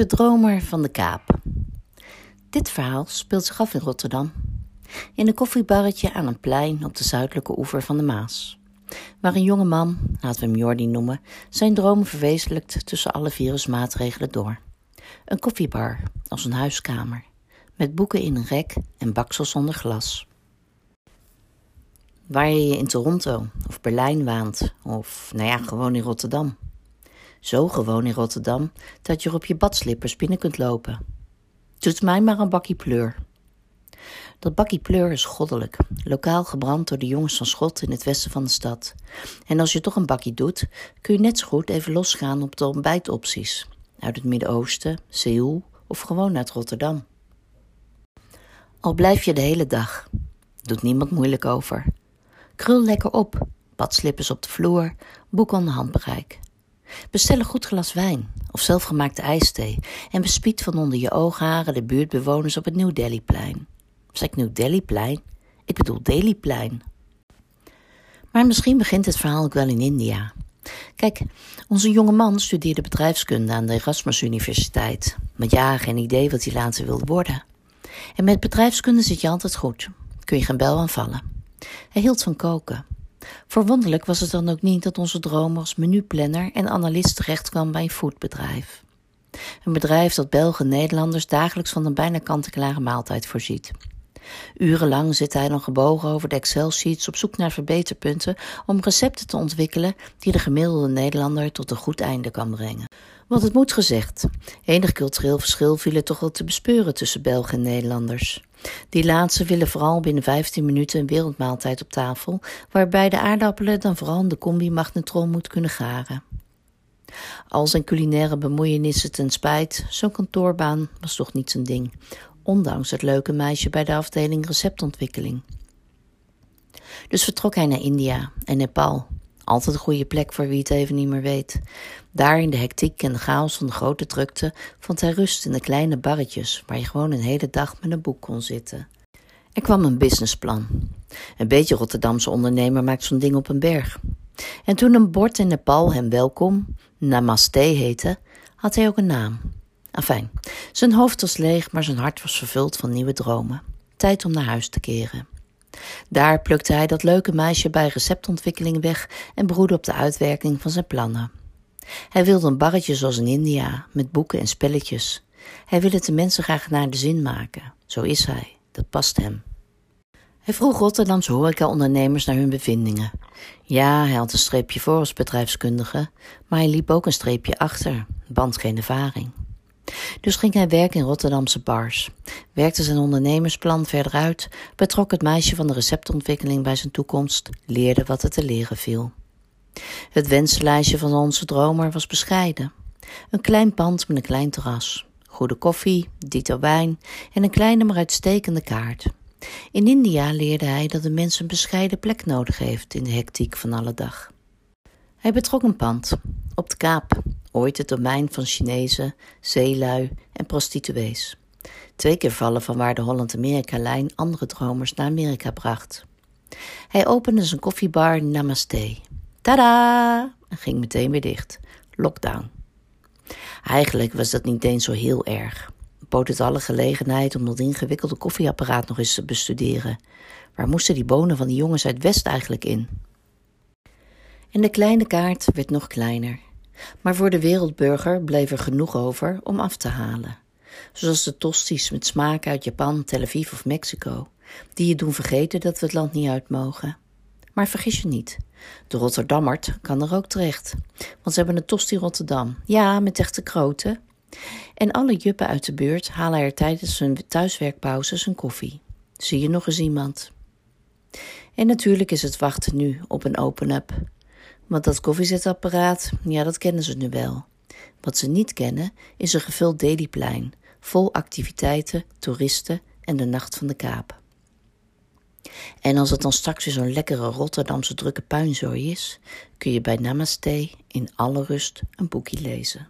De dromer van de Kaap. Dit verhaal speelt zich af in Rotterdam. In een koffiebarretje aan een plein op de zuidelijke oever van de Maas. Waar een jonge man, laten we hem Jordi noemen, zijn dromen verwezenlijkt tussen alle virusmaatregelen door. Een koffiebar als een huiskamer. Met boeken in een rek en baksels zonder glas. Waar je je in Toronto of Berlijn waant, of nou ja, gewoon in Rotterdam. Zo gewoon in Rotterdam dat je er op je badslippers binnen kunt lopen. Doet mij maar een bakkie pleur. Dat bakkie pleur is goddelijk, lokaal gebrand door de jongens van Schot in het westen van de stad. En als je toch een bakkie doet, kun je net zo goed even losgaan op de ontbijtopties. Uit het Midden-Oosten, Seoul of gewoon uit Rotterdam. Al blijf je de hele dag. Doet niemand moeilijk over. Krul lekker op, badslippers op de vloer, boek onder handbereik. Bestel een goed glas wijn of zelfgemaakte ijsthee en bespied van onder je oogharen de buurtbewoners op het New Delhi-plein. Zeg ik New Delhi-plein? Ik bedoel Delhi-plein. Maar misschien begint het verhaal ook wel in India. Kijk, onze jonge man studeerde bedrijfskunde aan de Erasmus Universiteit. Met ja, geen idee wat hij later wilde worden. En met bedrijfskunde zit je altijd goed. Kun je geen bel aanvallen. Hij hield van koken. Verwonderlijk was het dan ook niet dat onze droom als menuplanner en analist terecht kwam bij een foodbedrijf. Een bedrijf dat Belgen en Nederlanders dagelijks van een bijna kant-en-klare maaltijd voorziet. Urenlang zit hij nog gebogen over de Excel-sheets op zoek naar verbeterpunten om recepten te ontwikkelen die de gemiddelde Nederlander tot een goed einde kan brengen. Want het moet gezegd, enig cultureel verschil viel er toch wel te bespeuren tussen Belgen en Nederlanders. Die laatste willen vooral binnen 15 minuten een wereldmaaltijd op tafel, waarbij de aardappelen dan vooral in de combi-magnetron moet kunnen garen. Al zijn culinaire bemoeienissen ten spijt, zo'n kantoorbaan was toch niet zijn ding, ondanks het leuke meisje bij de afdeling receptontwikkeling. Dus vertrok hij naar India en Nepal. Altijd een goede plek voor wie het even niet meer weet. Daar in de hectiek en de chaos van de grote drukte vond hij rust in de kleine barretjes waar je gewoon een hele dag met een boek kon zitten. Er kwam een businessplan. Een beetje Rotterdamse ondernemer maakt zo'n ding op een berg. En toen een bord in Nepal hem welkom, Namaste heette, had hij ook een naam. Afijn, zijn hoofd was leeg, maar zijn hart was vervuld van nieuwe dromen. Tijd om naar huis te keren. Daar plukte hij dat leuke meisje bij receptontwikkeling weg en broedde op de uitwerking van zijn plannen. Hij wilde een barretje zoals in India, met boeken en spelletjes. Hij wilde de mensen graag naar de zin maken. Zo is hij, dat past hem. Hij vroeg Rotterdamse horeca-ondernemers naar hun bevindingen. Ja, hij had een streepje voor als bedrijfskundige, maar hij liep ook een streepje achter, band geen ervaring. Dus ging hij werken in Rotterdamse bars, werkte zijn ondernemersplan verder uit, betrok het meisje van de receptontwikkeling bij zijn toekomst, leerde wat er te leren viel. Het wensenlijstje van onze dromer was bescheiden. Een klein pand met een klein terras, goede koffie, dito wijn en een kleine maar uitstekende kaart. In India leerde hij dat een mens een bescheiden plek nodig heeft in de hectiek van alle dag. Hij betrok een pand op de Kaap, ooit het domein van Chinezen, zeelui en prostituees. Twee keer vallen van waar de Holland-Amerika-lijn andere dromers naar Amerika bracht. Hij opende zijn koffiebar Namaste. Tada! En ging meteen weer dicht. Lockdown. Eigenlijk was dat niet eens zo heel erg. Bood het alle gelegenheid om dat ingewikkelde koffieapparaat nog eens te bestuderen. Waar moesten die bonen van die jongens uit West eigenlijk in? En de kleine kaart werd nog kleiner. Maar voor de wereldburger bleef er genoeg over om af te halen. Zoals de tosties met smaak uit Japan, Tel Aviv of Mexico, die je doen vergeten dat we het land niet uit mogen. Maar vergis je niet, de Rotterdammert kan er ook terecht. Want ze hebben een tosti Rotterdam. Ja, met echte kroten. En alle juppen uit de buurt halen er tijdens hun thuiswerkpauzes een koffie. Zie je nog eens iemand? En natuurlijk is het wachten nu op een open-up. Want dat koffiezetapparaat, ja, dat kennen ze nu wel. Wat ze niet kennen, is een gevuld Deliplein, vol activiteiten, toeristen en de nacht van de Kaap. En als het dan straks weer zo'n lekkere Rotterdamse drukke puinzooi is, kun je bij Namaste in alle rust een boekje lezen.